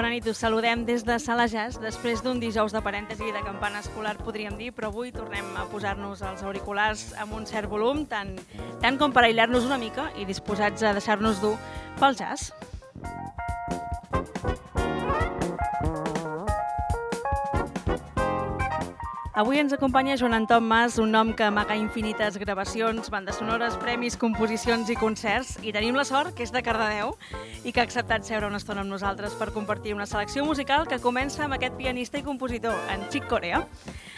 Bona nit, us saludem des de Sala Jazz, després d'un dijous de parèntesi de campana escolar, podríem dir, però avui tornem a posar-nos els auriculars amb un cert volum, tant, tant com per aïllar-nos una mica i disposats a deixar-nos dur pel jazz. Avui ens acompanya Joan Anton Mas, un nom que amaga infinites gravacions, bandes sonores, premis, composicions i concerts, i tenim la sort que és de Cardedeu i que ha acceptat seure una estona amb nosaltres per compartir una selecció musical que comença amb aquest pianista i compositor, en Chick Corea.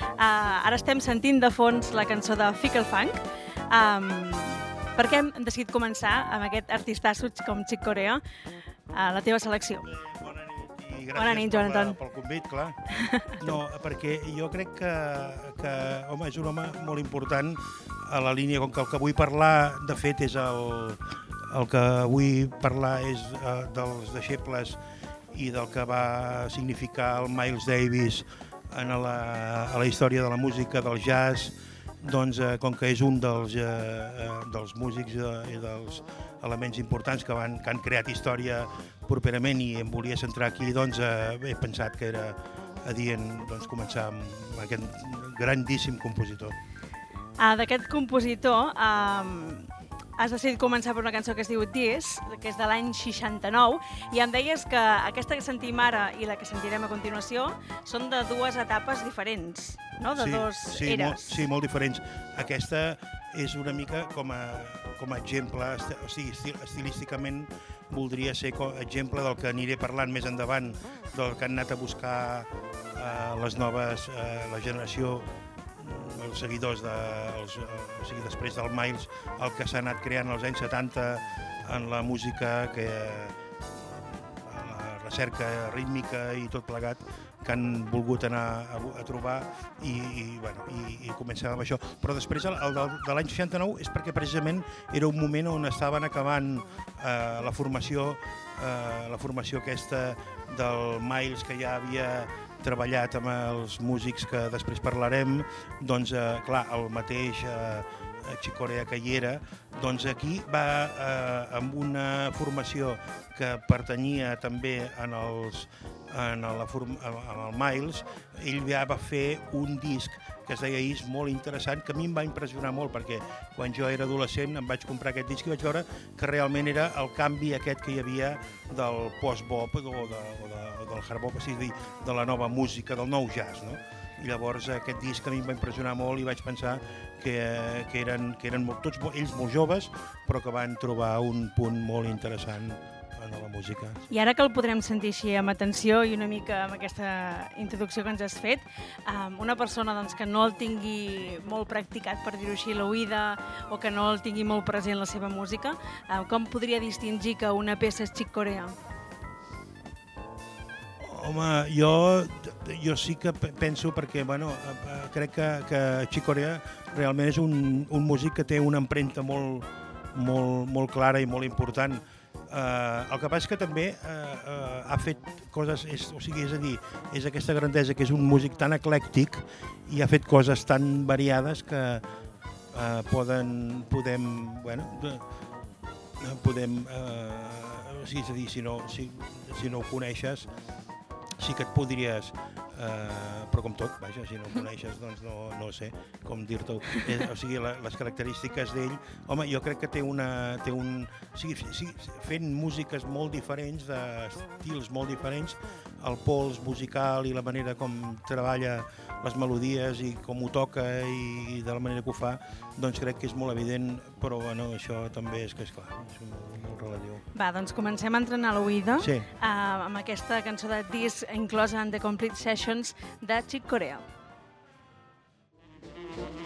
Uh, ara estem sentint de fons la cançó de Fickle Funk. Um, per què hem decidit començar amb aquest artistasso com Chick Corea, uh, la teva selecció? I gràcies Bona nit, Joan pel, Anton. pel convit, clar. No, perquè jo crec que, que, home, és un home molt important a la línia, com que el que vull parlar, de fet, és el, el que vull parlar és eh, dels deixebles i del que va significar el Miles Davis en la, a la història de la música, del jazz, doncs, eh, com que és un dels, eh, eh, dels músics eh, i dels elements importants que, van, que han creat història properament i em volia centrar aquí, doncs eh, he pensat que era adient doncs, començar amb aquest grandíssim compositor. Uh, D'aquest compositor, um, has decidit començar per una cançó que es diu This, que és de l'any 69, i em deies que aquesta que sentim ara i la que sentirem a continuació són de dues etapes diferents, no? de sí, dos sí, eres. Molt, sí, molt diferents. Aquesta és una mica com a, com a exemple, o sigui, estil, estilísticament voldria ser co- exemple del que aniré parlant més endavant, del que han anat a buscar eh, les noves, eh, la generació els seguidors de, els, eh, o sigui, després del Miles, el que s'ha anat creant als anys 70 en la música que a la recerca rítmica i tot plegat que han volgut anar a, a trobar i, i, bueno, i, i començar amb això. Però després, el, el de l'any 69, és perquè precisament era un moment on estaven acabant eh, la formació eh, la formació aquesta del Miles que ja havia treballat amb els músics que després parlarem, doncs, eh, clar, el mateix eh, Xicorea que hi era, doncs aquí va eh, amb una formació que pertanyia també en els en, la form, en el Miles, ell ja va fer un disc que es deia Is, molt interessant, que a mi em va impressionar molt, perquè quan jo era adolescent em vaig comprar aquest disc i vaig veure que realment era el canvi aquest que hi havia del post-bop o, de, o, de, o del hard-bop, és a dir, de la nova música, del nou jazz, no? I llavors aquest disc a mi em va impressionar molt i vaig pensar que, que eren, que eren molt, tots ells molt joves, però que van trobar un punt molt interessant en la música. I ara que el podrem sentir així amb atenció i una mica amb aquesta introducció que ens has fet, um, una persona doncs, que no el tingui molt practicat, per dir-ho així, l'oïda, o que no el tingui molt present la seva música, uh, com podria distingir que una peça és Chick Corea? Home, jo, jo sí que pe- penso perquè, bueno, eh, eh, crec que, que Chick Corea realment és un, un músic que té una empremta molt, molt, molt clara i molt important. Uh, el que passa és que també uh, uh, ha fet coses, és, o sigui, és a dir, és aquesta grandesa que és un músic tan eclèctic i ha fet coses tan variades que uh, poden, podem, bueno, de, eh, podem, o sigui, és a dir, si no, si, si no ho coneixes, sí que et podries, eh, però com tot, vaja, si no el coneixes, doncs no, no sé com dir-t'ho. Eh, O sigui, la, les característiques d'ell, home, jo crec que té una... Té un, o sigui, sí, fent músiques molt diferents, d'estils molt diferents, el pols musical i la manera com treballa les melodies i com ho toca i de la manera que ho fa, doncs crec que és molt evident, però bueno, això també és que és clar, és molt, molt relatiu. Va, doncs comencem a entrenar l'oïda Sí. uh, amb aquesta cançó de This inclosa en The Complete Sessions de Chick Corea. Thank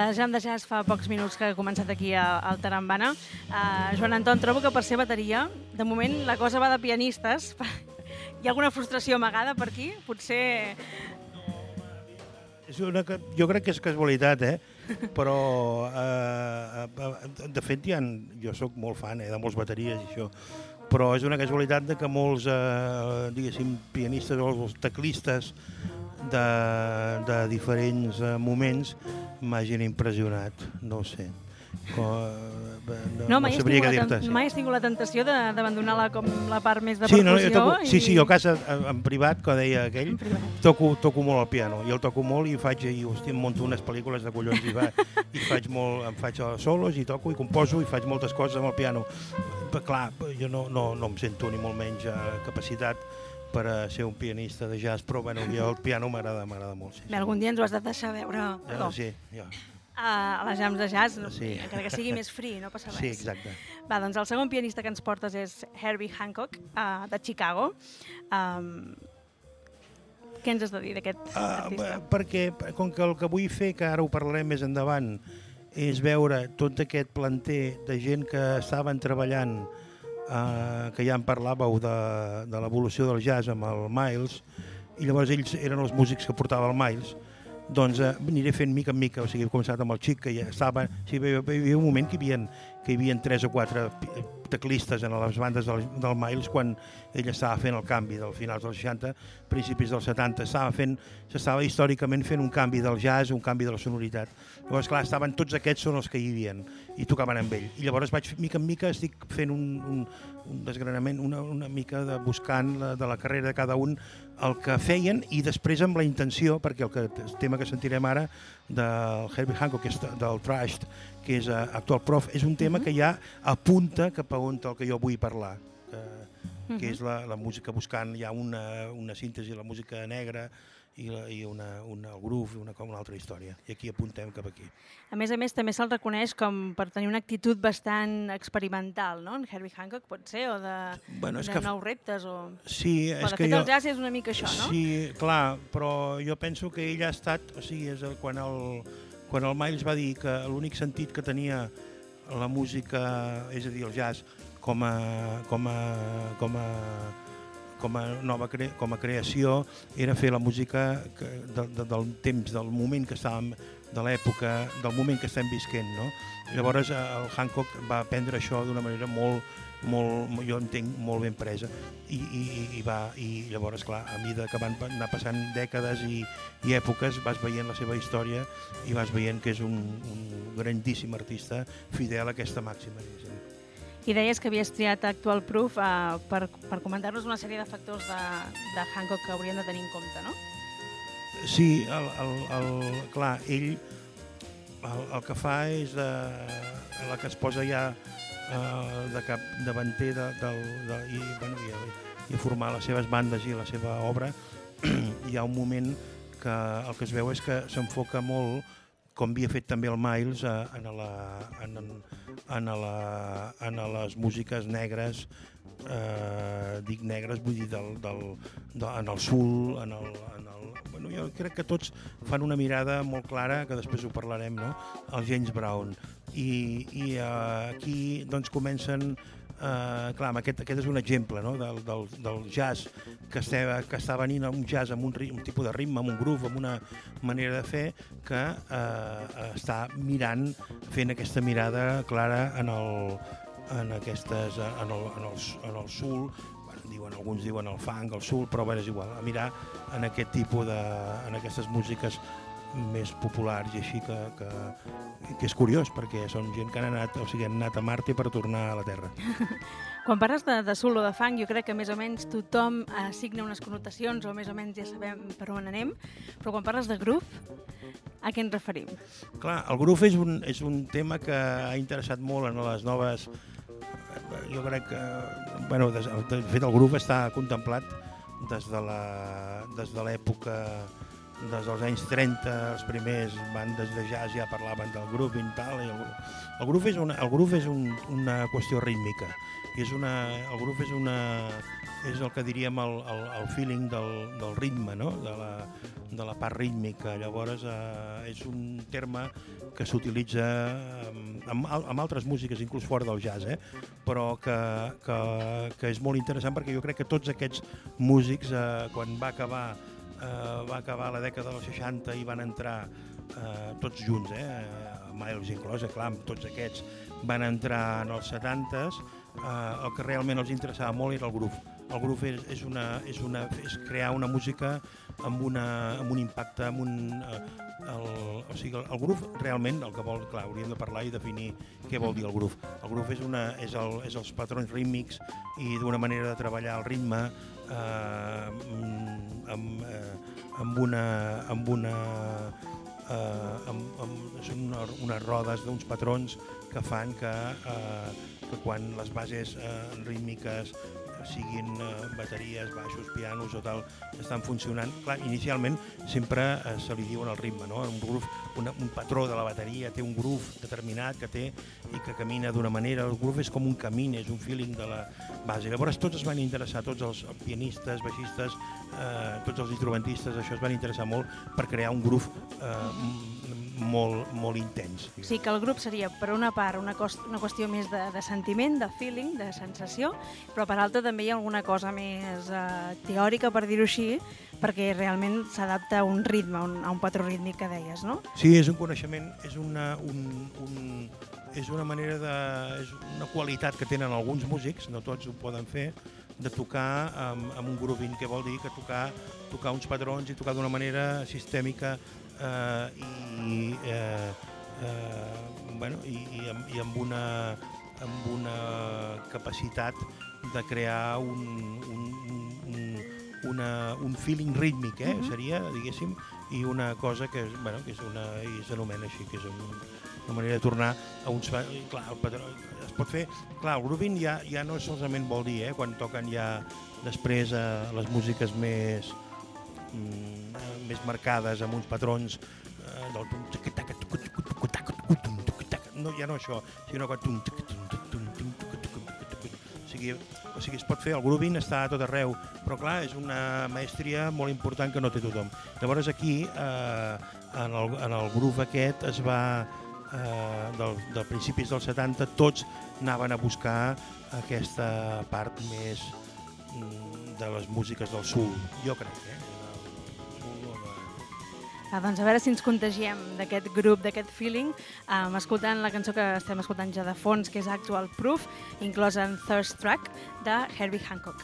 La Jam de Jazz fa pocs minuts que ha començat aquí al Tarambana. Uh, Joan Anton, trobo que per ser bateria, de moment la cosa va de pianistes. Hi ha alguna frustració amagada per aquí? Potser... És una, jo crec que és casualitat, eh? però eh, eh, de fet ha, jo sóc molt fan eh, de molts bateries i això, però és una casualitat de que molts eh, diguéssim pianistes o els teclistes de, de diferents eh, moments m'hagin impressionat, no ho sé. Co, eh, no, No, mai, has sabria què dir-te. ten- mai has tingut la tentació de- d'abandonar la, com la part més de Sí, no, percussió? jo toco, sí, sí, i- jo a casa en en privat, que deia aquell, toco, toco molt el piano, i el toco molt i faig, i hòstia, em monto unes pel·lícules de collons i, va, i faig molt, em faig solos i toco i composo i faig moltes coses amb el piano. Però, clar, jo no, no, no em sento ni molt menys eh, capacitat per a ser un pianista de jazz, però bueno, jo el piano m'agrada, m'agrada molt. Sí, Bé, algun dia ens ho has de deixar veure ja, perdó, sí, ja, a, a les jams de jazz, no? Sí. encara que sigui més free, no passa res. sí, exacte. Va, doncs el segon pianista que ens portes és Herbie Hancock, uh, de Chicago. Um, què ens has de dir d'aquest Uh, artista? perquè com que el que vull fer, que ara ho parlarem més endavant, és veure tot aquest planter de gent que estaven treballant, uh, que ja en parlàveu de, de l'evolució del jazz amb el Miles, i llavors ells eren els músics que portava el Miles, doncs eh, aniré fent mica en mica, o sigui, he començat amb el xic, que ja estava... O sigui, hi havia, un moment que hi havia, que hi havia tres o quatre teclistes en les bandes del, del Miles quan ell estava fent el canvi del finals dels 60, principis dels 70, estava fent, s'estava històricament fent un canvi del jazz, un canvi de la sonoritat. Llavors, clar, estaven tots aquests són els que hi havia i tocaven amb ell. I llavors vaig, mica en mica, estic fent un, un, un desgranament, una, una mica de buscant la, de la carrera de cada un el que feien i després amb la intenció, perquè el, que, el tema que sentirem ara del Herbie Hancock, que és de- del Trashed, que és uh, actual prof, és un tema que ja apunta cap a on el que jo vull parlar, que, que és la, la música buscant ja una, una síntesi, la música negra i, la, i una, una, el groove, una, com una altra història. I aquí apuntem cap aquí. A més a més, també se'l reconeix com per tenir una actitud bastant experimental, no? En Herbie Hancock pot ser, o de, Bueno, és de que- nous reptes, o... Sí, Però, és de que fet, jo... el jazz és una mica això, no? Sí, clar, però jo penso que ell ha estat, o sigui, és el, quan, el, quan el Miles va dir que l'únic sentit que tenia la música, és a dir, el jazz, com a, com a, com a, com a nova cre com a creació era fer la música que, de, de, del temps, del moment que estàvem, de l'època, del moment que estem visquent, no? Llavors eh, el Hancock va prendre això d'una manera molt, molt, jo entenc, molt ben presa i, i, i, va, i llavors, clar, a mesura que van anar passant dècades i, i èpoques, vas veient la seva història i vas veient que és un, un grandíssim artista fidel a aquesta màxima. diguéssim. I deies que havies triat Actual Proof uh, per, per comentar-nos una sèrie de factors de, de Hancock que hauríem de tenir en compte, no? Sí, el, el, el, clar, ell el, el que fa és de, la que es posa ja eh, de cap davanter de, del, de, i, bueno, i, i formar les seves bandes i la seva obra, hi ha un moment que el que es veu és que s'enfoca molt com havia fet també el Miles eh, en, la, en, en, la, en les músiques negres eh, dic negres, vull dir del, del, de, en el sul, en el, en el, bueno, jo crec que tots fan una mirada molt clara, que després ho parlarem, no? el James Brown. I, i eh, aquí doncs comencen Uh, clar, aquest, aquest és un exemple no? del, del, del jazz que està, que està venint un jazz amb un, un tipus de ritme, amb un groove, amb una manera de fer que uh, està mirant, fent aquesta mirada clara en, el, en, aquestes, en, el, en, el, en el sul, diuen, alguns diuen el funk, el sul, però bueno, és igual, a mirar en aquest tipus de, en aquestes músiques més populars i així que, que, que és curiós perquè són gent que han anat, o sigui, han anat a Marte per tornar a la Terra. Quan parles de, de solo de funk, jo crec que més o menys tothom assigna unes connotacions o més o menys ja sabem per on anem, però quan parles de groove, a què ens referim? Clar, el groove és un, és un tema que ha interessat molt en les noves... Jo crec que... Bueno, des, de fet, el groove està contemplat des de la- des de l'època des dels anys 30, els primers bandes de jazz ja parlaven del groove i tal, i el, el groove és, una, el groove és un, una qüestió rítmica, i és una, el groove és, una, és el que diríem el, el, el feeling del, del ritme, no? de, la, de la part rítmica. Llavors eh, és un terme que s'utilitza amb, amb altres músiques, inclús fora del jazz, eh? però que, que, que és molt interessant perquè jo crec que tots aquests músics, eh, quan va acabar va acabar la dècada dels 60 i van entrar eh, tots junts, eh, Miles inclòs, eh, clar, tots aquests van entrar en els 70s, eh, el que realment els interessava molt era el groove. El groove és, és, una, és, una, és crear una música amb, una, amb un impacte, amb un, eh, el, o sigui, el, el realment, el que vol, clar, hauríem de parlar i definir què vol dir el groove. El groove és, una, és, el, és els patrons rítmics i d'una manera de treballar el ritme, eh, amb, eh, amb una, amb una eh, amb, amb, són una, unes rodes d'uns patrons que fan que, eh, que quan les bases eh, rítmiques siguin eh, bateries, baixos, pianos o tal, estan funcionant. Clar, inicialment sempre eh, se li diuen el ritme, no? un groove, una, un patró de la bateria té un groove determinat que té i que camina d'una manera. El groove és com un camí, és un feeling de la base. Llavors tots es van interessar, tots els pianistes, baixistes, eh, tots els instrumentistes, això es van interessar molt per crear un groove eh, molt, molt intens. Sí, que el grup seria, per una part, una, cost, una qüestió més de, de sentiment, de feeling, de sensació, però per altra també hi ha alguna cosa més uh, teòrica, per dir-ho així, perquè realment s'adapta a un ritme, a un, a un patró rítmic que deies, no? Sí, és un coneixement, és una, un, un, és una manera de... és una qualitat que tenen alguns músics, no tots ho poden fer, de tocar amb, amb un grooving, que vol dir que tocar, tocar uns patrons i tocar d'una manera sistèmica eh, i, eh, eh, bueno, i, i, amb, i amb, una, amb una capacitat de crear un, un, un, una, un feeling rítmic, eh? Uh -huh. seria, diguéssim, i una cosa que, bueno, que és una, i s'anomena així, que és un, una manera de tornar a uns... Clar, el patró, es pot fer... Clar, el grooving ja, ja no solament vol dir, eh, quan toquen ja després eh, les músiques més mm, més marcades amb uns patrons eh, del no, ja no això, sinó que o sigui, o sigui, es pot fer, el grooving està a tot arreu, però clar, és una maestria molt important que no té tothom. Llavors aquí, eh, en, el, en el groove aquest es va, eh, del, del principis dels 70, tots anaven a buscar aquesta part més mm, de les músiques del sud, jo crec, eh? Ah, doncs a veure si ens contagiem d'aquest grup, d'aquest feeling, um, escoltant la cançó que estem escoltant ja de fons, que és Actual Proof, inclosa en Thirst Track, de Herbie Hancock.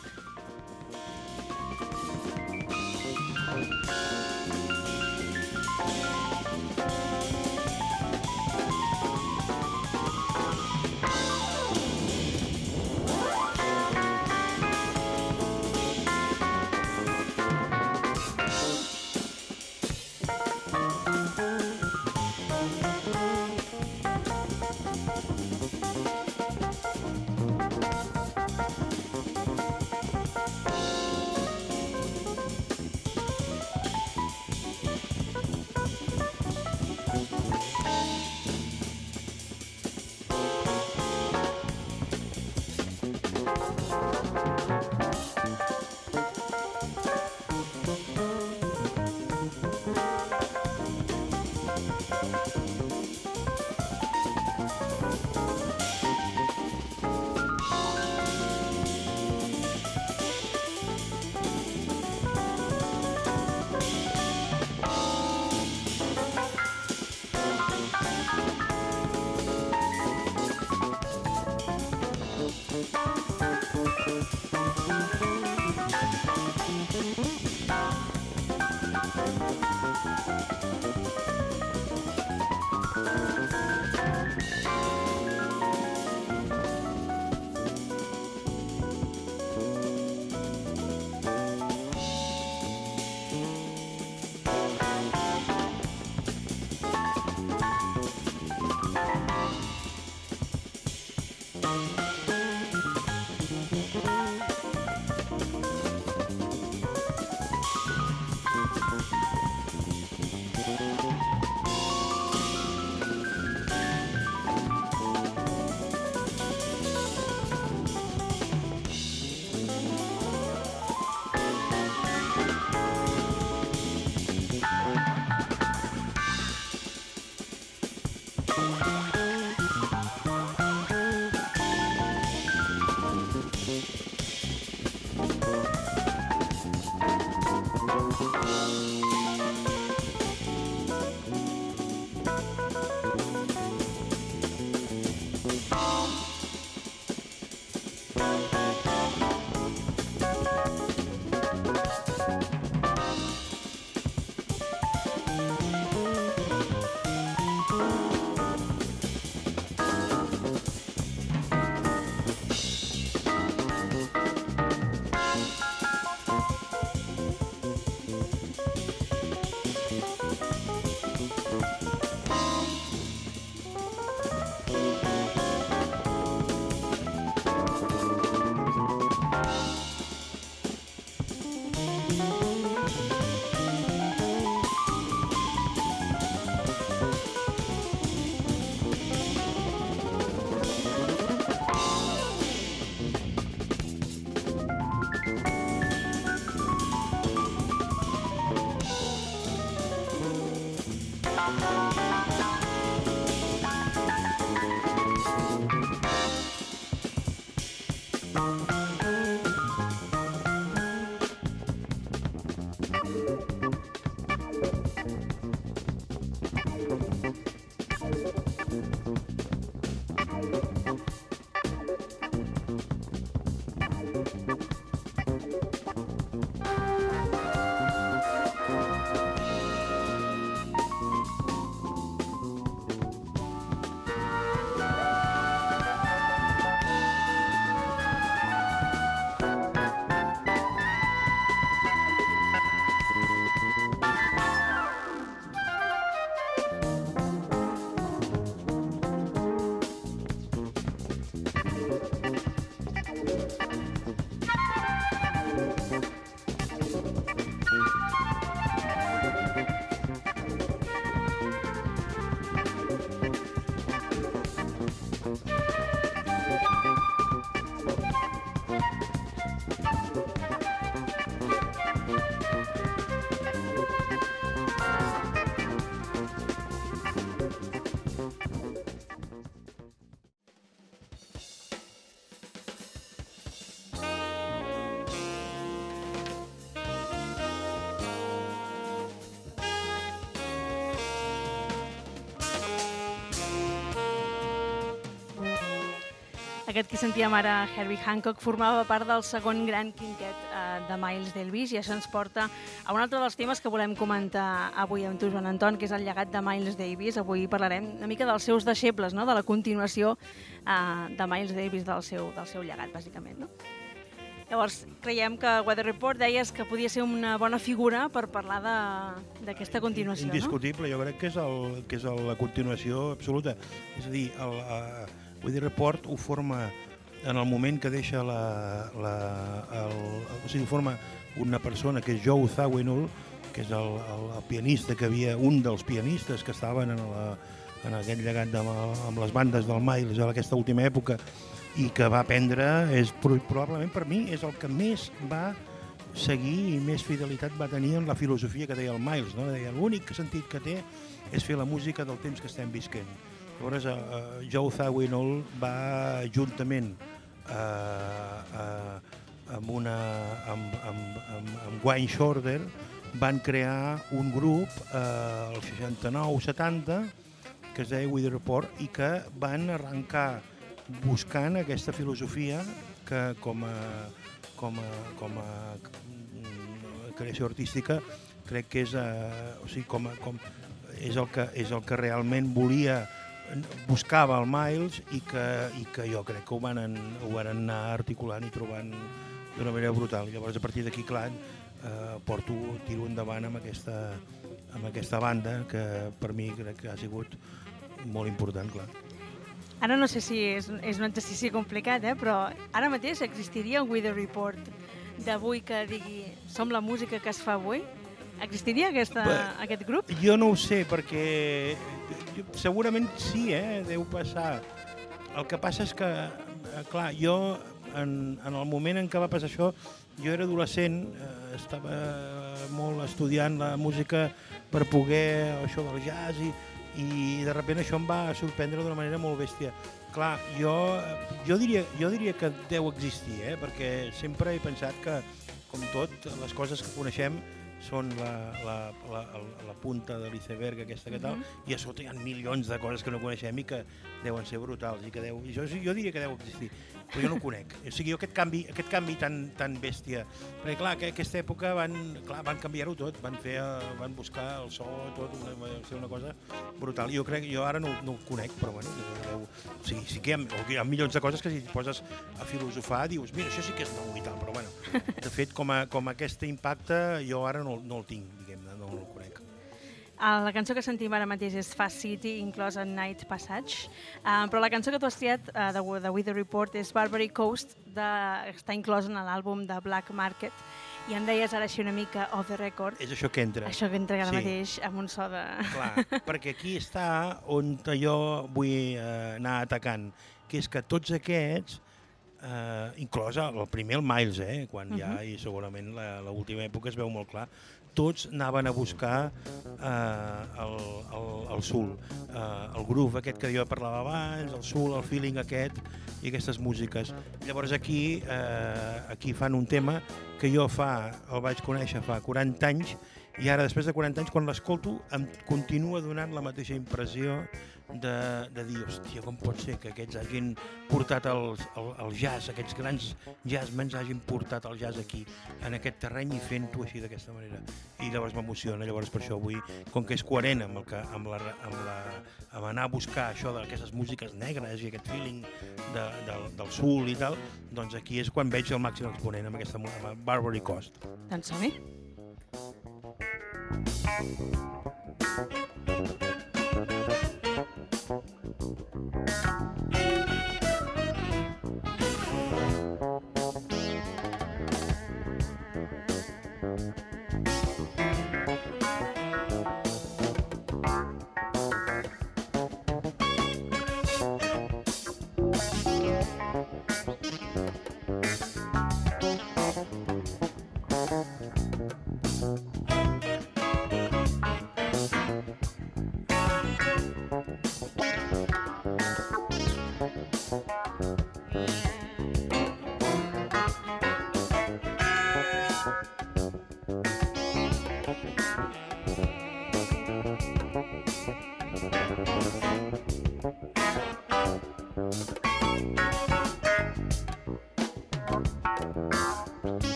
Aquest que sentíem ara, Herbie Hancock, formava part del segon gran quinquet eh, de Miles Davis i això ens porta a un altre dels temes que volem comentar avui amb tu, Joan Anton, que és el llegat de Miles Davis. Avui parlarem una mica dels seus deixebles, no? de la continuació eh, de Miles Davis, del seu, del seu llegat, bàsicament. No? Llavors, creiem que Weather Report deies que podia ser una bona figura per parlar d'aquesta continuació, Indiscutible, no? jo crec que és, el, que és el, la continuació absoluta. És a dir, el, uh, Weather Report ho forma en el moment que deixa la, la, el, o sigui, forma una persona que és Joe Zawinul, que és el, el, el pianista que havia, un dels pianistes que estaven en, la, en aquest llegat de, amb les bandes del Miles a aquesta última època i que va aprendre, és, probablement per mi, és el que més va seguir i més fidelitat va tenir en la filosofia que deia el Miles. No? Deia, l'únic sentit que té és fer la música del temps que estem visquent. Llavors, uh, Joe Zawinul va juntament uh, uh, amb, una, amb, amb, amb, amb Wayne Shorter van crear un grup eh, el 69-70 que es deia Wither Report i que van arrencar buscant aquesta filosofia que com a, com a, com a creació artística crec que és, eh, o sigui, com, a, com, és, el que, és el que realment volia buscava el Miles i que, i que jo crec que ho van, ho van anar articulant i trobant d'una manera brutal. Llavors, a partir d'aquí, clar, eh, porto, tiro endavant amb aquesta, amb aquesta banda que per mi crec que ha sigut molt important, clar. Ara no sé si és, és un exercici complicat, eh? però ara mateix existiria un Wither Report d'avui que digui som la música que es fa avui? Existiria aquesta, Bé, aquest grup? Jo no ho sé, perquè segurament sí, eh? deu passar. El que passa és que, eh, clar, jo en, en el moment en què va passar això, jo era adolescent, eh, estava molt estudiant la música per poder això del jazz i, i de sobte això em va sorprendre d'una manera molt bèstia. Clar, jo, jo, diria, jo diria que deu existir, eh? perquè sempre he pensat que, com tot, les coses que coneixem són la, la, la, la punta de l'iceberg aquesta que tal, uh -huh. i a sota hi ha milions de coses que no coneixem i que deuen ser brutals i que deu, jo, jo diria que deu existir però jo no ho conec. O sigui, jo aquest canvi, aquest canvi tan, tan bèstia, perquè clar, que aquesta època van, clar, van canviar-ho tot, van, fer, van buscar el so, tot, una, una cosa brutal. Jo crec, jo ara no, no ho conec, però bueno, deu, o sigui, sí que hi ha, hi ha milions de coses que si et poses a filosofar dius, mira, això sí que és nou i tal, però bueno, de fet, com, a, com a aquest impacte, jo ara no, no el tinc, la cançó que sentim ara mateix és Fast City, inclosa Night Passage, uh, però la cançó que tu has triat uh, de, de With the Report és Barbary Coast, de, està inclosa en l'àlbum de Black Market, i em deies ara així una mica off the record. És això que entra. Això que entra ara sí. mateix amb un so de... Clar, perquè aquí està on jo vull anar atacant, que és que tots aquests eh, inclosa el primer el Miles, eh, quan uh -huh. ja, i segurament l'última època es veu molt clar, tots anaven a buscar eh, el, el, el soul, eh, el groove aquest que jo parlava abans, el soul, el feeling aquest i aquestes músiques. Llavors aquí, eh, aquí fan un tema que jo fa, el vaig conèixer fa 40 anys i ara, després de 40 anys, quan l'escolto, em continua donant la mateixa impressió de, de dir, hòstia, com pot ser que aquests hagin portat el, el, el jazz, aquests grans jazzmens hagin portat el jazz aquí, en aquest terreny i fent-ho així d'aquesta manera. I llavors m'emociona, llavors per això avui, com que és coherent amb, el que, amb, la, amb, la, amb anar a buscar això d'aquestes músiques negres i aquest feeling de, del, del soul i tal, doncs aquí és quan veig el màxim exponent amb aquesta amb Barbary Coast. Doncs som-hi.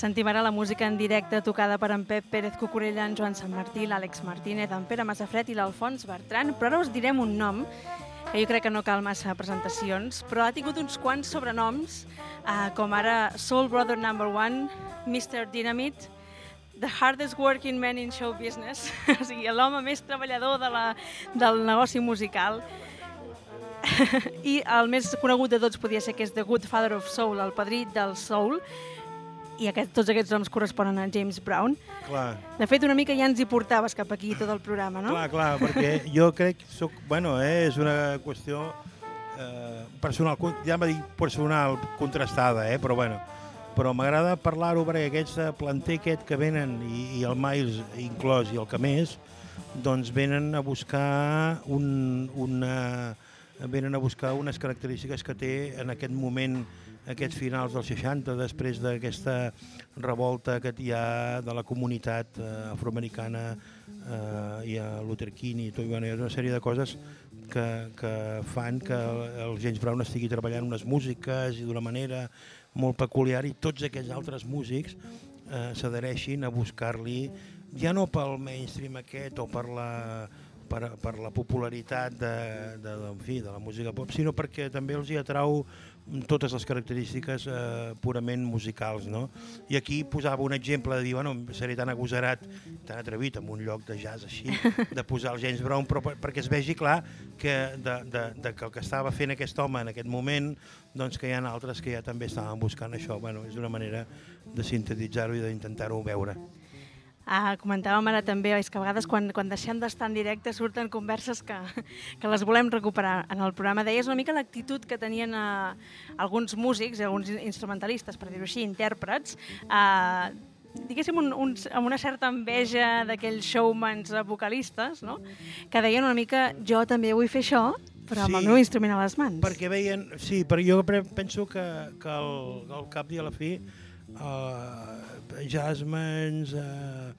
Sentim ara la música en directe tocada per en Pep Pérez Cucurella, en Joan Sant Martí, l'Àlex Martínez, en Pere Massafret i l'Alfons Bertran, però ara us direm un nom que jo crec que no cal massa presentacions, però ha tingut uns quants sobrenoms, eh, com ara Soul Brother Number One, Mr. Dynamite, The Hardest Working Man in Show Business, o sigui, l'home més treballador de la, del negoci musical, i el més conegut de tots podia ser que és The Good Father of Soul, el padrí del soul, i aquest, tots aquests noms corresponen a James Brown. Clar. De fet, una mica ja ens hi portaves cap aquí tot el programa, no? Clar, clar, perquè jo crec que soc, bueno, eh, és una qüestió eh, personal, ja m'ha dit personal contrastada, eh, però bueno, però m'agrada parlar-ho perquè aquests planter aquest que venen, i, i el Miles inclòs i el que més, doncs venen a buscar un, una, venen a buscar unes característiques que té en aquest moment aquests finals dels 60, després d'aquesta revolta que hi ha de la comunitat eh, afroamericana, eh, hi ha Luther King i tot, bueno, hi ha una sèrie de coses que, que fan que el James Brown estigui treballant unes músiques i d'una manera molt peculiar i tots aquells altres músics eh, s'adhereixin a buscar-li ja no pel mainstream aquest o per la, per, per la popularitat de, de, de, en fi, de la música pop, sinó perquè també els hi atrau totes les característiques eh, purament musicals. No? I aquí posava un exemple de dir, bueno, seré tan agosarat, tan atrevit en un lloc de jazz així, de posar el James Brown, però per, perquè es vegi clar que, de, de, de que el que estava fent aquest home en aquest moment, doncs que hi ha altres que ja també estaven buscant això. Bueno, és una manera de sintetitzar-ho i d'intentar-ho veure. Ah, comentàvem ara també, és que a vegades quan, quan deixem d'estar en directe surten converses que, que les volem recuperar en el programa. Deies una mica l'actitud que tenien eh, alguns músics, alguns instrumentalistes, per dir-ho així, intèrprets, eh, diguéssim, un, un, amb una certa enveja d'aquells showmans vocalistes, no? que deien una mica, jo també vull fer això, però amb sí, el meu instrument a les mans. Perquè veien, sí, però jo penso que, que al, al cap i a la fi uh, Jasmines uh,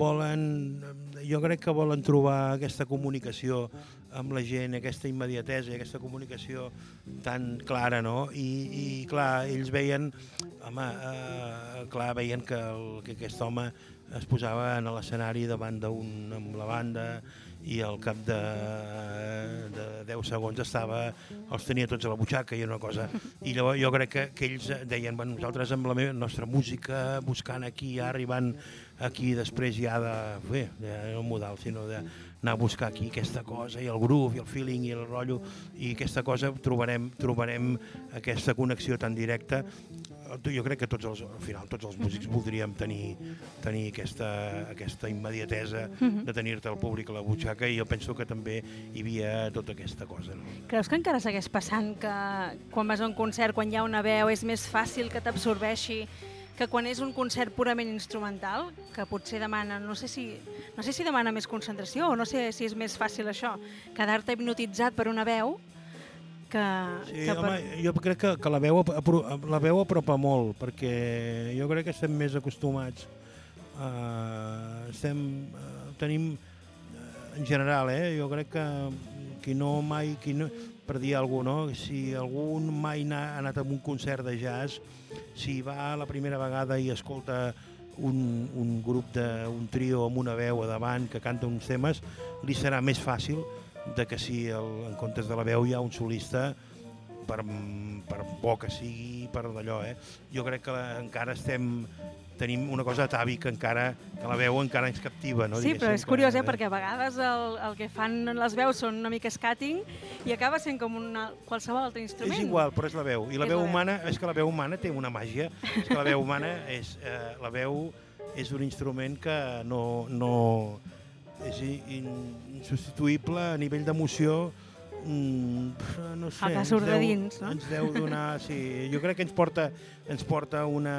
volen, jo crec que volen trobar aquesta comunicació amb la gent, aquesta immediatesa, aquesta comunicació tan clara, no? I, i clar, ells veien, home, uh, clar, veien que, el, que aquest home es posava en l'escenari davant d'un amb la banda i al cap de, de 10 segons estava, els tenia tots a la butxaca i una cosa. I llavors jo crec que, que ells deien, bueno, nosaltres amb la meva, nostra música, buscant aquí, ja arribant aquí després ja de, bé, de, no modal, sinó d'anar a buscar aquí aquesta cosa i el groove i el feeling i el rotllo i aquesta cosa trobarem, trobarem aquesta connexió tan directa jo crec que tots els, al final tots els músics voldríem tenir, tenir aquesta, aquesta immediatesa mhm. de tenir-te al públic a la butxaca i jo penso que també hi havia tota aquesta cosa. No? Creus que encara segueix passant que quan vas a un concert, quan hi ha una veu, és més fàcil que t'absorbeixi que quan és un concert purament instrumental, que potser demana, no sé si, no sé si demana més concentració o no sé si és més fàcil això, quedar-te hipnotitzat per una veu que... Sí, que home, per... jo crec que, que la, veu, la veu apropa molt, perquè jo crec que estem més acostumats. Uh, estem, uh, tenim, uh, en general, eh, jo crec que qui no mai, qui no, per dir alguna cosa, no? si algú mai ha anat a un concert de jazz, si va la primera vegada i escolta un, un grup de un trio amb una veu a davant que canta uns temes, li serà més fàcil de que si el, en comptes de la veu hi ha un solista per, per bo que sigui, per d'allò, eh? Jo crec que encara estem tenim una cosa atàvica encara, que la veu encara ens captiva, no? Sí, però és curiós, eh? perquè a vegades el, el que fan les veus són una mica scatting i acaba sent com una, qualsevol altre instrument. És igual, però és la veu. I la és veu humana, veu. és que la veu humana té una màgia. és que la veu humana és, eh, la veu és un instrument que no, no, és insubstituïble a nivell d'emoció mm, no sé, el que surt de dins, no? Ens deu donar, sí, jo crec que ens porta, ens porta una,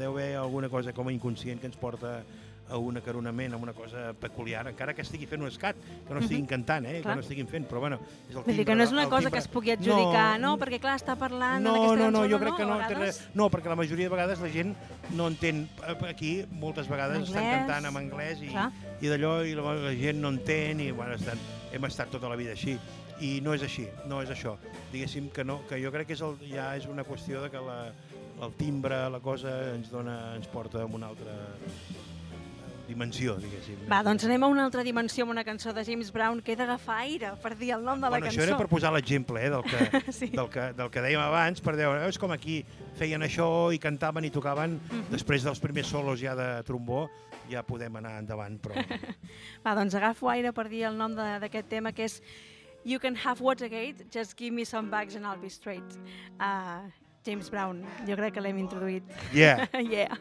deu haver alguna cosa com a inconscient que ens porta a un acaronament, a una cosa peculiar, encara que estigui fent un escat, que no estiguin cantant, eh, que no estiguin fent, però bueno, és el timbre. Que no és una cosa timbre. que es pugui adjudicar, no, no? Perquè clar, està parlant no, en aquesta no, no, no, jo crec no, que no, vegades... no, perquè la majoria de vegades la gent no entén, aquí moltes vegades anglès, estan cantant en anglès i, i d'allò i la, la gent no entén i bueno, estan, hem estat tota la vida així. I no és així, no és això. Diguéssim que no, que jo crec que és el, ja és una qüestió de que la, el timbre, la cosa, ens, dona, ens porta a una altra dimensió, diguéssim. Va, doncs anem a una altra dimensió amb una cançó de James Brown que he d'agafar aire per dir el nom de la bueno, cançó. Això era per posar l'exemple eh, del, que, Sí. del, que, del que dèiem abans, per dir, "Oh, és com aquí feien això i cantaven i tocaven, Mhm. després dels primers solos ja de trombó, ja podem anar endavant, però... Va, doncs agafo aire per dir el nom de- d'aquest tema, que és You can have Watergate, just give me some bags and I'll be straight. Uh, James Brown, jo crec que l'hem introduït. Yeah. yeah.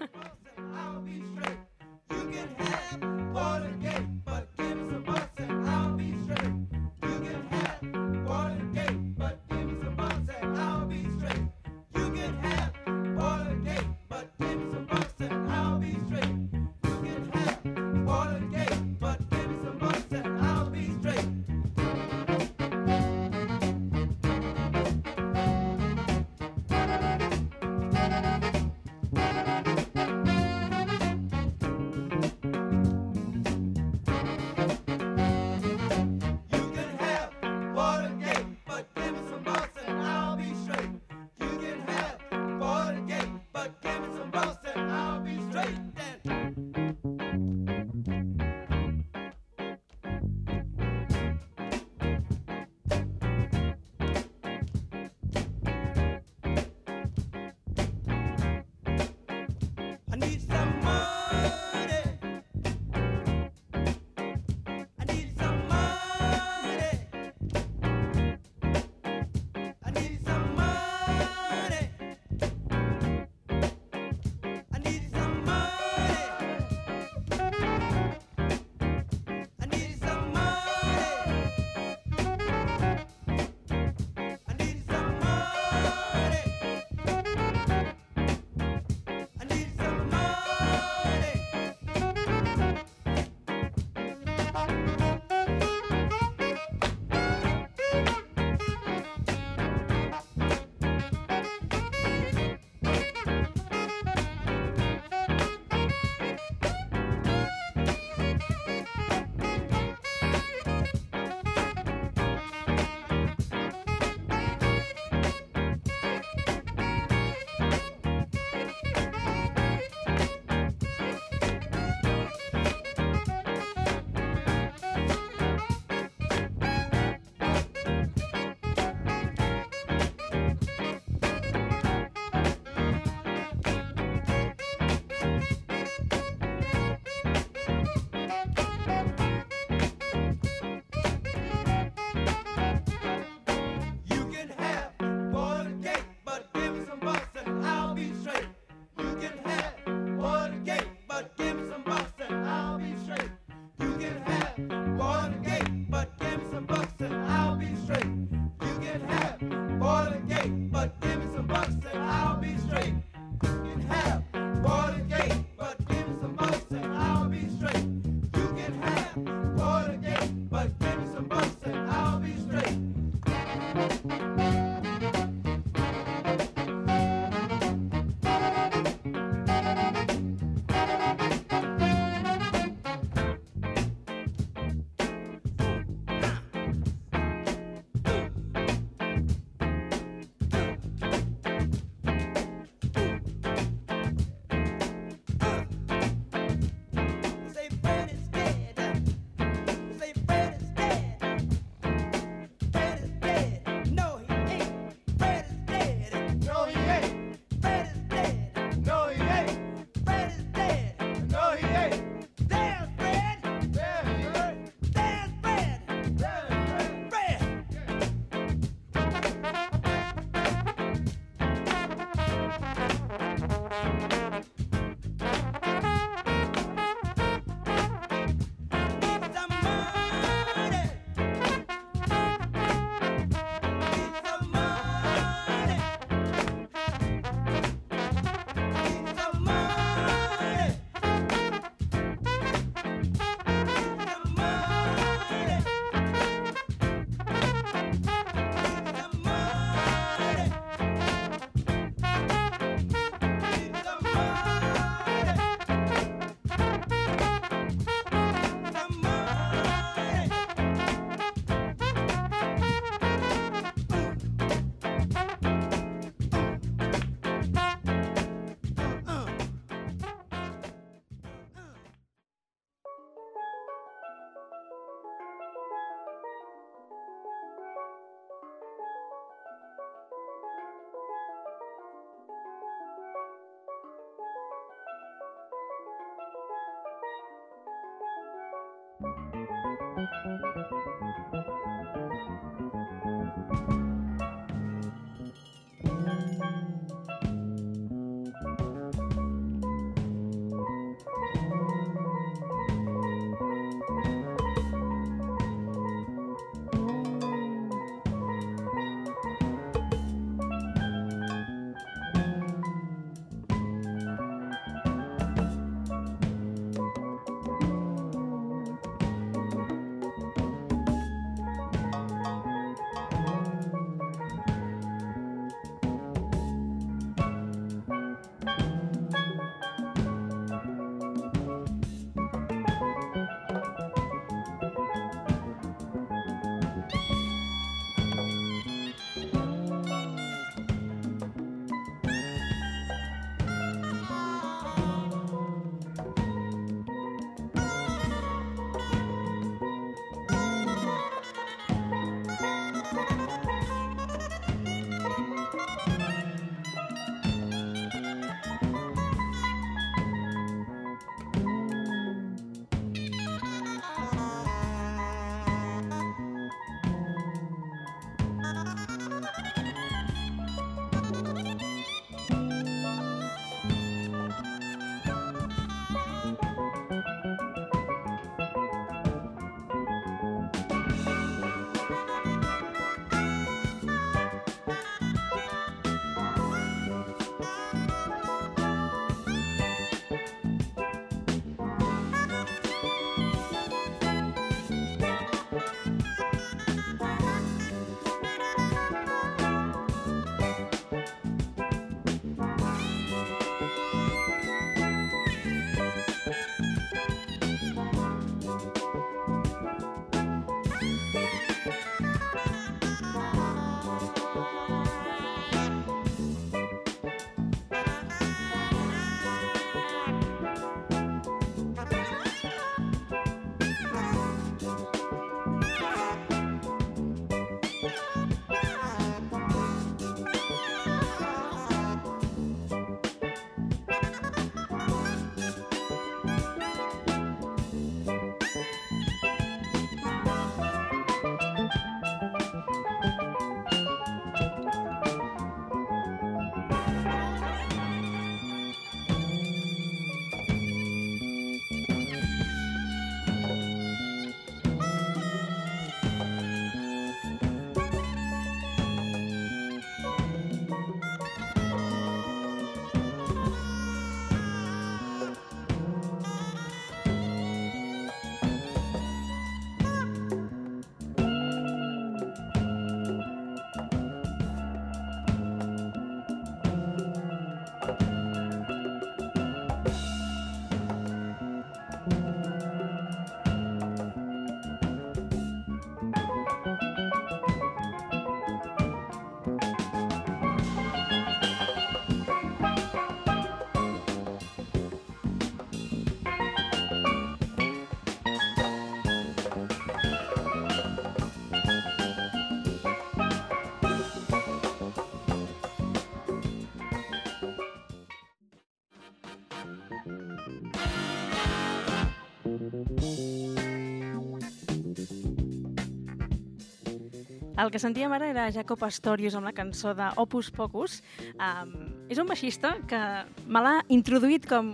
El que sentíem ara era Jacob Astorius amb la cançó de Opus Pocus. Um, és un baixista que me l'ha introduït com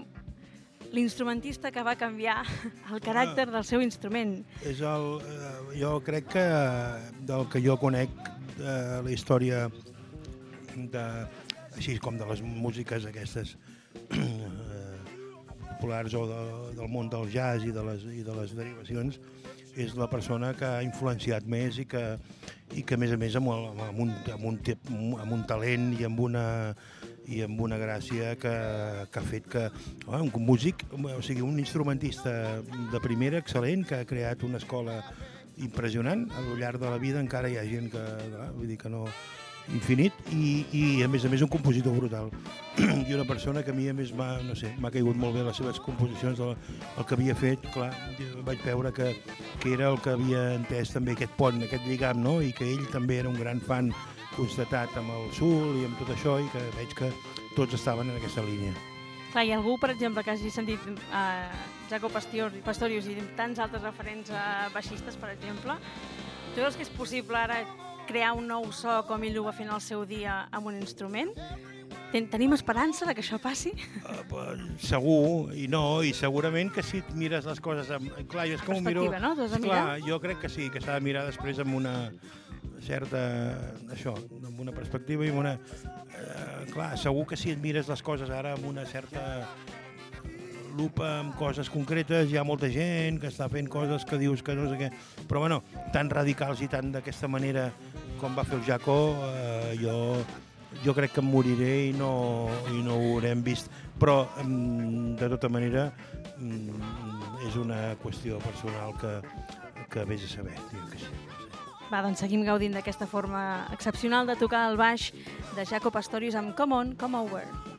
l'instrumentista que va canviar el caràcter Ah. del seu instrument. És el, eh, jo crec que eh, del que jo conec eh, la història de, així com de les músiques aquestes eh, populars o de, del món del jazz i de, les, i de les derivacions és la persona que ha influenciat més i que, i que a més a més amb, amb, un, amb, un, amb un talent i amb una, i amb una gràcia que, que ha fet que home, un músic, o sigui, un instrumentista de primera, excel·lent, que ha creat una escola impressionant, al llarg de la vida encara hi ha gent que, clar, vull dir que no, infinit, i, i a més a més un compositor brutal. I una persona que a mi a més m'ha, no sé, caigut molt bé les seves composicions, el, el que havia fet, clar, vaig veure que, que era el que havia entès també aquest pont, aquest lligam, no? i que ell també era un gran fan constatat amb el Sul i amb tot això, i que veig que tots estaven en aquesta línia. Clar, ha algú, per exemple, que hagi sentit uh, Jaco Pastorius, Pastorius i tants altres referents uh, baixistes, per exemple, tu veus que és possible ara crear un nou so com ell ho va en el seu dia amb un instrument? Ten Tenim esperança de que això passi? Uh, segur, i no, i segurament que si et mires les coses amb... Clar, jo és com ho miro... No? Clar, jo crec que sí, que s'ha de mirar després amb una certa... això, amb una perspectiva i amb una... Eh, clar, segur que si et mires les coses ara amb una certa lupa amb coses concretes, hi ha molta gent que està fent coses que dius que no sé què, però bueno, tan radicals i tan d'aquesta manera com va fer el Jaco, eh, jo, jo crec que em moriré i no, i no ho haurem vist, però mm, de tota manera mm, és una qüestió personal que, que vés a saber, que sí. Va, doncs seguim gaudint d'aquesta forma excepcional de tocar el baix de Jaco Pastorius amb Come On, Come Over.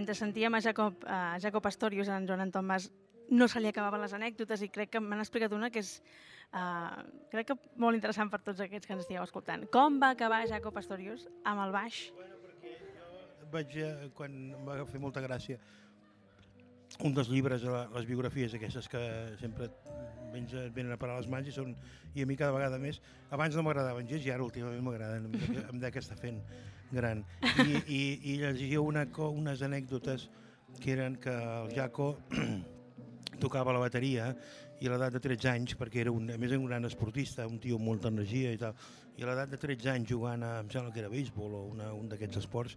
Mentre sentíem a Jacob, a Jacob Pastorius, en Joan Anton Mas, no se li acabaven les anècdotes i crec que m'han explicat una que és uh, crec que molt interessant per tots aquests que ens estigueu escoltant. Com va acabar Jacob Pastorius amb el baix? Vaig, eh, quan em va fer molta gràcia, un dels llibres, les biografies aquestes que sempre et venen a parar les mans i, són, i a mi cada vegada més, abans no m'agradaven gens i ara últimament m'agraden, em dec- estar fent gran. I, i, i llegia una, unes anècdotes que eren que el Jaco tocava la bateria i a l'edat de 13 anys, perquè era un, a més un gran esportista, un tio amb molta energia i tal, i a l'edat de 13 anys jugant a, em sembla que era béisbol o una, un d'aquests esports,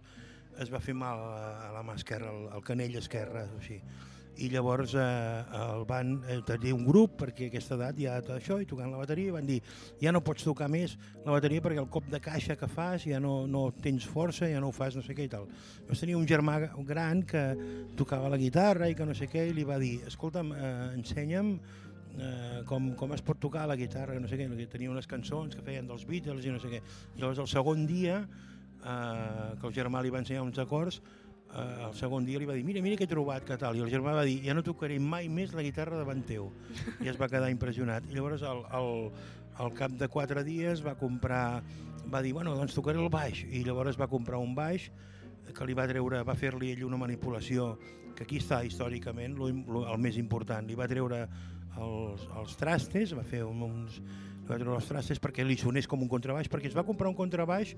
es va fer mal a, la mà esquerra, al, al canell esquerre, o així. I llavors eh, el van eh, tenir un grup, perquè a aquesta edat ja tot això, i tocant la bateria, van dir ja no pots tocar més la bateria perquè el cop de caixa que fas ja no, no tens força, ja no ho fas no sé què i tal. Llavors tenia un germà gran que tocava la guitarra i que no sé què, i li va dir, escolta'm, eh, ensenya'm eh, com, com es pot tocar la guitarra, no sé què, tenia unes cançons que feien dels Beatles i no sé què. Llavors el segon dia, eh, que el germà li va ensenyar uns acords, eh, el segon dia li va dir, mira, mira què he trobat, que tal, i el germà va dir, ja no tocaré mai més la guitarra davant teu. I es va quedar impressionat. I llavors al, al, al cap de quatre dies va comprar, va dir, bueno, doncs tocaré el baix, i llavors va comprar un baix que li va treure, va fer-li ell una manipulació que aquí està històricament lo, lo, el més important, li va treure els, els trastes, va fer un, uns, li va els trastes perquè li sonés com un contrabaix, perquè es va comprar un contrabaix,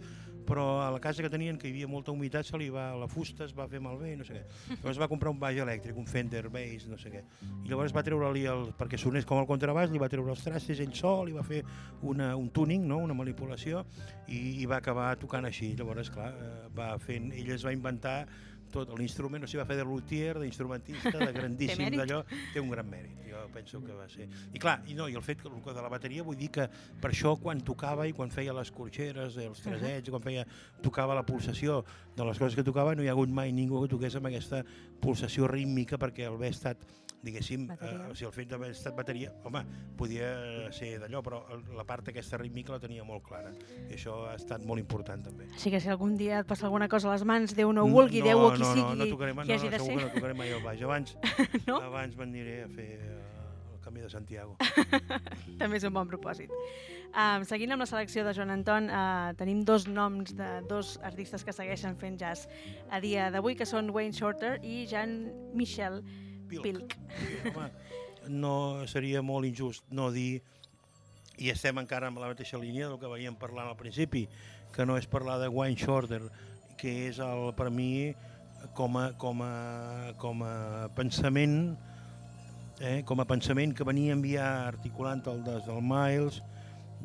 però a la casa que tenien, que hi havia molta humitat, se li va, la fusta es va fer malbé, no sé què. Llavors va comprar un baix elèctric, un Fender Bass, no sé què. I llavors va treure-li, el, perquè sonés com el contrabaix, li va treure els trastes ell sol, li va fer una, un tuning, no? una manipulació, i, i va acabar tocant així. Llavors, clar, eh, va fent, ell es va inventar tot l'instrument, o sigui, va fer de luthier, d'instrumentista, de grandíssim d'allò, té un gran mèrit. Jo penso que va ser... I clar, i, no, i el fet que, el que de la bateria, vull dir que per això quan tocava i quan feia les corxeres, els tresets, quan feia, tocava la pulsació de les coses que tocava, no hi ha hagut mai ningú que toqués amb aquesta pulsació rítmica perquè el haver estat diguéssim, eh, o sigui, el fet d'haver estat bateria, home, podia ser d'allò, però la part aquesta rítmica la tenia molt clara. I això ha estat molt important també. Així que si algun dia et passa alguna cosa a les mans, Déu no ho vulgui, Déu o qui no, sigui, no, no tocaré, qui no, hagi no, de ser. que no tocaré mai el baix. Abans, No? abans m'aniré a fer eh, el camí de Santiago. També és un bon propòsit. Um, seguint amb la selecció de Joan Anton, uh, tenim dos noms de dos artistes que segueixen fent jazz a dia d'avui, que són Wayne Shorter i Jean-Michel Pilk. Sí, home, no seria molt injust no dir i estem encara amb la mateixa línia del que veiem parlant al principi, que no és parlar de Wayne Shorter, que és el, per mi com a, com a, com a pensament eh, com a pensament que venia a enviar articulant el des del Miles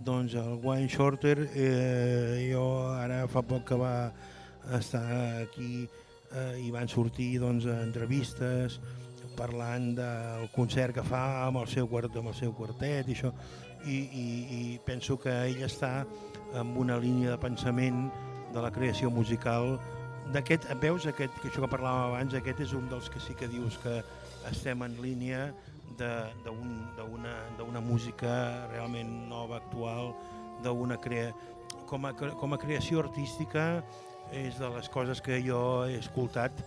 doncs el Wayne Shorter eh, jo ara fa poc que va estar aquí eh, i van sortir doncs, entrevistes parlant del concert que fa amb el seu, quart, amb el seu quartet i això i, i, i penso que ell està amb una línia de pensament de la creació musical d'aquest, veus aquest, que això que parlàvem abans, aquest és un dels que sí que dius que estem en línia d'una d'una música realment nova, actual, d'una crea... Com a, com a creació artística és de les coses que jo he escoltat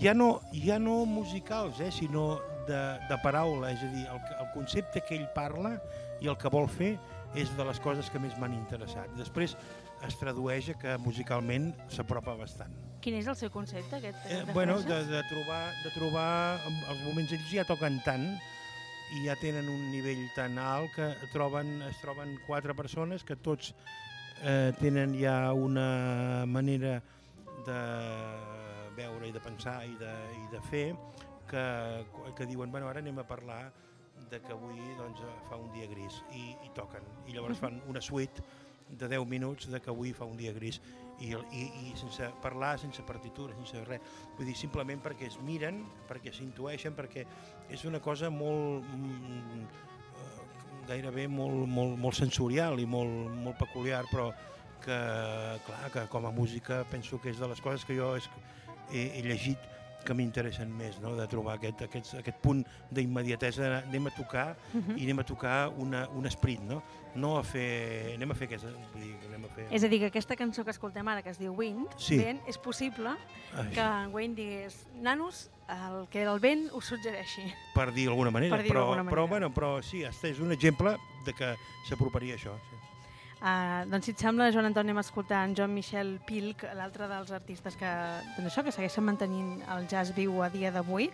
ja no, ja no musicals, eh, sinó de, de paraula, és a dir, el, el concepte que ell parla i el que vol fer és de les coses que més m'han interessat. Després es tradueix que musicalment s'apropa bastant. Quin és el seu concepte, aquest? Eh, de bueno, frase? de, de trobar, de trobar els moments, ells ja toquen tant i ja tenen un nivell tan alt que troben, es troben quatre persones que tots eh, tenen ja una manera de veure i de pensar i de, i de fer que, que diuen, bueno, ara anem a parlar de que avui doncs, fa un dia gris i, i toquen. I llavors fan una suite de 10 minuts de que avui fa un dia gris i, i, i sense parlar, sense partitura, sense res. Vull dir, simplement perquè es miren, perquè s'intueixen, perquè és una cosa molt mm, gairebé molt, molt, molt sensorial i molt, molt peculiar, però que, clar, que com a música penso que és de les coses que jo és, he, he llegit que m'interessen més, no? de trobar aquest, aquest, aquest punt d'immediatesa, anem a tocar Mhm. i anem a tocar una, un esprit, no? No a fer... Anem a fer aquesta... Vull dir, anem a fer... És a dir, que aquesta cançó que escoltem ara, que es diu Wind, Sí. vent, és possible Ai, que en Wayne digués nanos, el que el vent us suggereixi. per dir d'alguna manera, Per dir-ho però, d'alguna però, manera. bueno, però sí, és un exemple de que s'aproparia això. Sí. Uh, doncs si et sembla, Joan Antoni, anem a escoltar en John Michel Pilk, l'altre dels artistes que, doncs això, que segueixen mantenint el jazz viu a dia d'avui,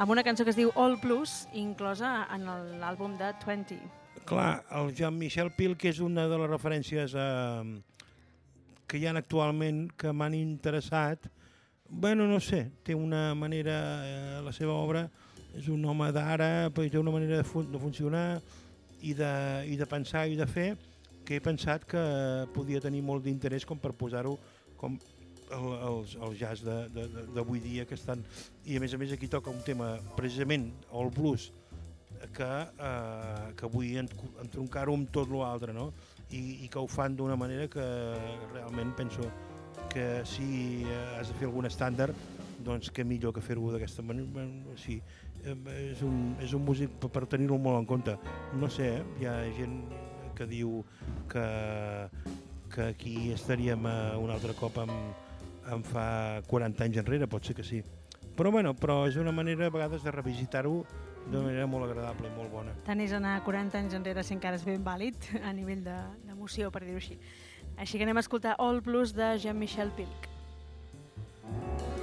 amb una cançó que es diu All Blues, inclosa en l'àlbum de 20. Clar, el Jean-Michel Pil, que és una de les referències eh, que hi ha actualment que m'han interessat, bueno, no sé, té una manera, eh, la seva obra és un home d'ara, però té una manera de, fun de funcionar i de, i de pensar i de fer que he pensat que podia tenir molt d'interès com per posar-ho com el, els, el jazz d'avui dia que estan... I a més a més aquí toca un tema, precisament, el blues, que, eh, que vull en- entroncar-ho amb tot l'altre, no? I, I que ho fan d'una manera que realment penso que si eh, has de fer algun estàndard, doncs què millor que fer-ho d'aquesta manera. Sí, és, un, és un músic per tenir-ho molt en compte. No sé, eh? hi ha gent que diu que, que aquí estaríem eh, un altre cop amb, amb fa 40 anys enrere, pot ser que sí. Però, bueno, però és una manera a vegades de revisitar-ho d'una manera molt agradable i molt bona. Tant és anar 40 anys enrere si encara és ben vàlid a nivell de- d'emoció, per dir-ho així. Així que anem a escoltar All Blues de Jean-Michel Pilk. All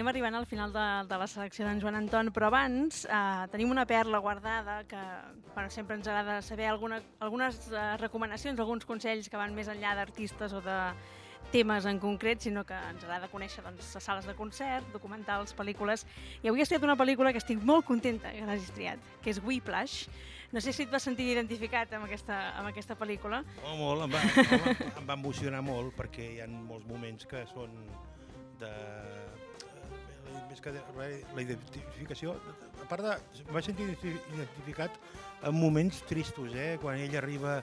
Anem arribant al final de, de la selecció d'en Joan Anton, però abans eh, tenim una perla guardada que bueno, sempre ens agrada saber alguna, algunes eh, recomanacions, alguns consells que van més enllà d'artistes o de temes en concret, sinó que ens agrada conèixer doncs, les sales de concert, documentals, pel·lícules. I avui has triat una pel·lícula que estic molt contenta que l'hagis triat, que és Whiplash. No sé si et vas sentir identificat amb aquesta, amb aquesta pel·lícula. Oh, molt, em va, home, em va emocionar molt perquè hi ha molts moments que són de més que la identificació, a part de, em vaig sentir identi- identificat en moments tristos, eh? quan ell arriba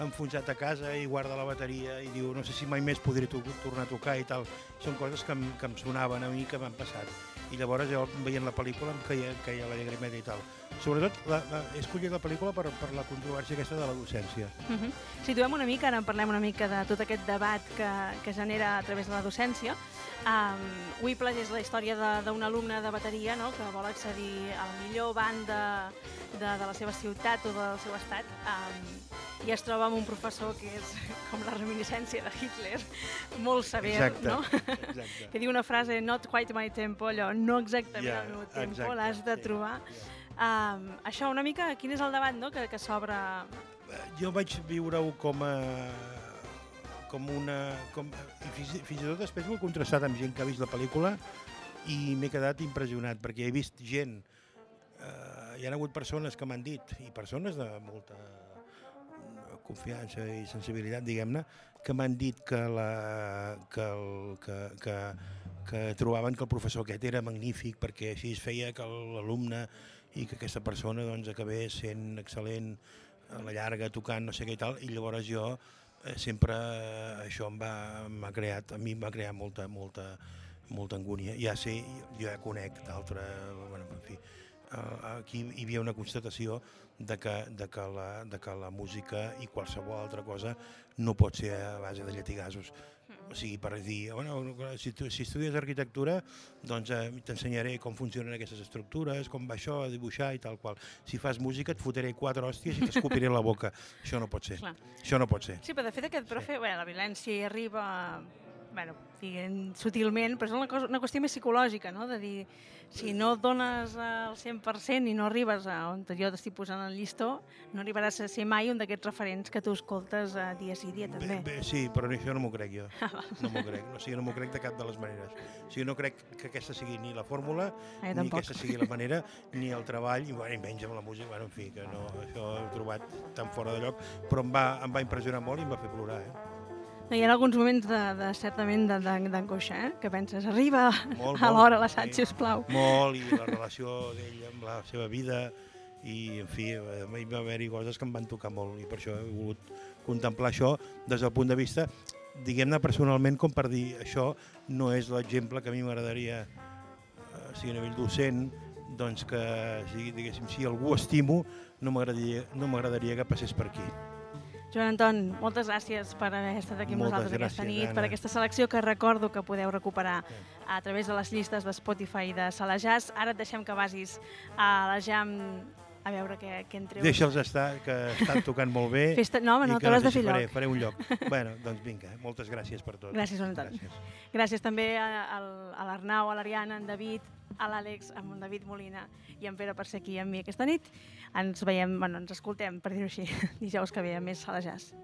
enfonsat a casa i guarda la bateria i diu no sé si mai més podré to tornar a tocar i tal. Són coses que em, que em sonaven a mi que m'han passat. I llavors jo veient la pel·lícula em caia, caia la llagrimeta i tal. Sobretot la, la, he escollit la pel·lícula per, per la controvèrsia aquesta de la docència. Uh -huh. Situem una mica, ara en parlem una mica de tot aquest debat que, que genera a través de la docència. Um, Whiplash és la història d'un alumne de bateria no? que vol accedir a la millor banda de, de la seva ciutat o del seu estat um, i es troba amb un professor que és com la reminiscència de Hitler, molt sever, Exacte, no? exacte. que diu una frase, not quite my tempo, allò, no exactament Ja, al meu tempo, l'has de trobar. ja. Um, això, una mica, quin és el debat no? que, que s'obre jo vaig viure-ho com a com una... Com, i fins, fins i tot després ho he contrastat amb gent que ha vist la pel·lícula i m'he quedat impressionat perquè he vist gent, eh, hi ha hagut persones que m'han dit, i persones de molta confiança i sensibilitat, diguem-ne, que m'han dit que, la, que, el, que, que, que trobaven que el professor aquest era magnífic perquè així es feia que l'alumne i que aquesta persona doncs, acabés sent excel·lent a la llarga tocant no sé què i tal, i llavors jo eh, sempre eh, això em va, m'ha creat, a mi em va crear molta, molta, molta angúnia. Ja sé, jo ja conec d'altre, bueno, en fi, eh, aquí hi havia una constatació de que, de, que la, de que la música i qualsevol altra cosa no pot ser a base de lletigasos. O sigui, per dir, bueno, si, tu, si estudies arquitectura, doncs eh, t'ensenyaré com funcionen aquestes estructures, com va això, a dibuixar i tal qual. Si fas música et fotré quatre hòsties i t'escopiré la boca. Això no pot ser. Clar. Això no pot ser. Sí, però de fet aquest profe, sí. bueno, la violència hi arriba bueno, diguem, sutilment, però és una, cosa, una qüestió més psicològica, no? de dir, si no dones el 100% i no arribes a on jo t'estic posant el llistó, no arribaràs a ser mai un d'aquests referents que tu escoltes uh, dia sí dia també. Bé, bé, sí, però això no m'ho crec jo. No m'ho crec. O sigui, no m'ho crec de cap de les maneres. O sigui, no crec que aquesta sigui ni la fórmula, Ah, jo ni tampoc. aquesta sigui la manera, ni el treball, i, bueno, i menys amb la música. Bueno, en fi, que no, això ho he trobat tan fora de lloc, però em va, em va impressionar molt i em va fer plorar, eh? Hi ha alguns moments de, de certament d'angoixa, eh? que penses, arriba Molt, a l'hora l'assaig, sí. sisplau. Molt, i la relació d'ell amb la seva vida, i, en fi, eh, hi va haver-hi coses que em van tocar molt, i per això he volgut contemplar això des del punt de vista, diguem-ne personalment, com per dir, això no és l'exemple que a mi m'agradaria, eh, sigui a nivell docent, doncs que, si, diguéssim, si algú estimo, no m'agradaria no que passés per aquí. Joan Anton, moltes gràcies per haver estat aquí amb Moltes nosaltres aquesta gràcies, nit, per Anna. aquesta selecció que recordo que podeu recuperar Sí. a través de les llistes de Spotify de Sala Jazz. Ara et deixem que vagis a la Jam a veure què, què en treus. Deixa'ls estar, que estan tocant molt bé. Fes-te- no, home, no, que t'hauràs de fer faré, lloc. faré un lloc. bueno, doncs vinga, moltes gràcies per tot. Gràcies, Joan Anton. Gràcies. Gràcies també a, a l'Arnau, a l'Ariana, a en David, a l'Àlex, amb en David Molina i en Pere per ser aquí amb mi aquesta nit. Ens veiem, bueno, ens escoltem, per dir-ho així, dijous que ve a més Sala Jazz.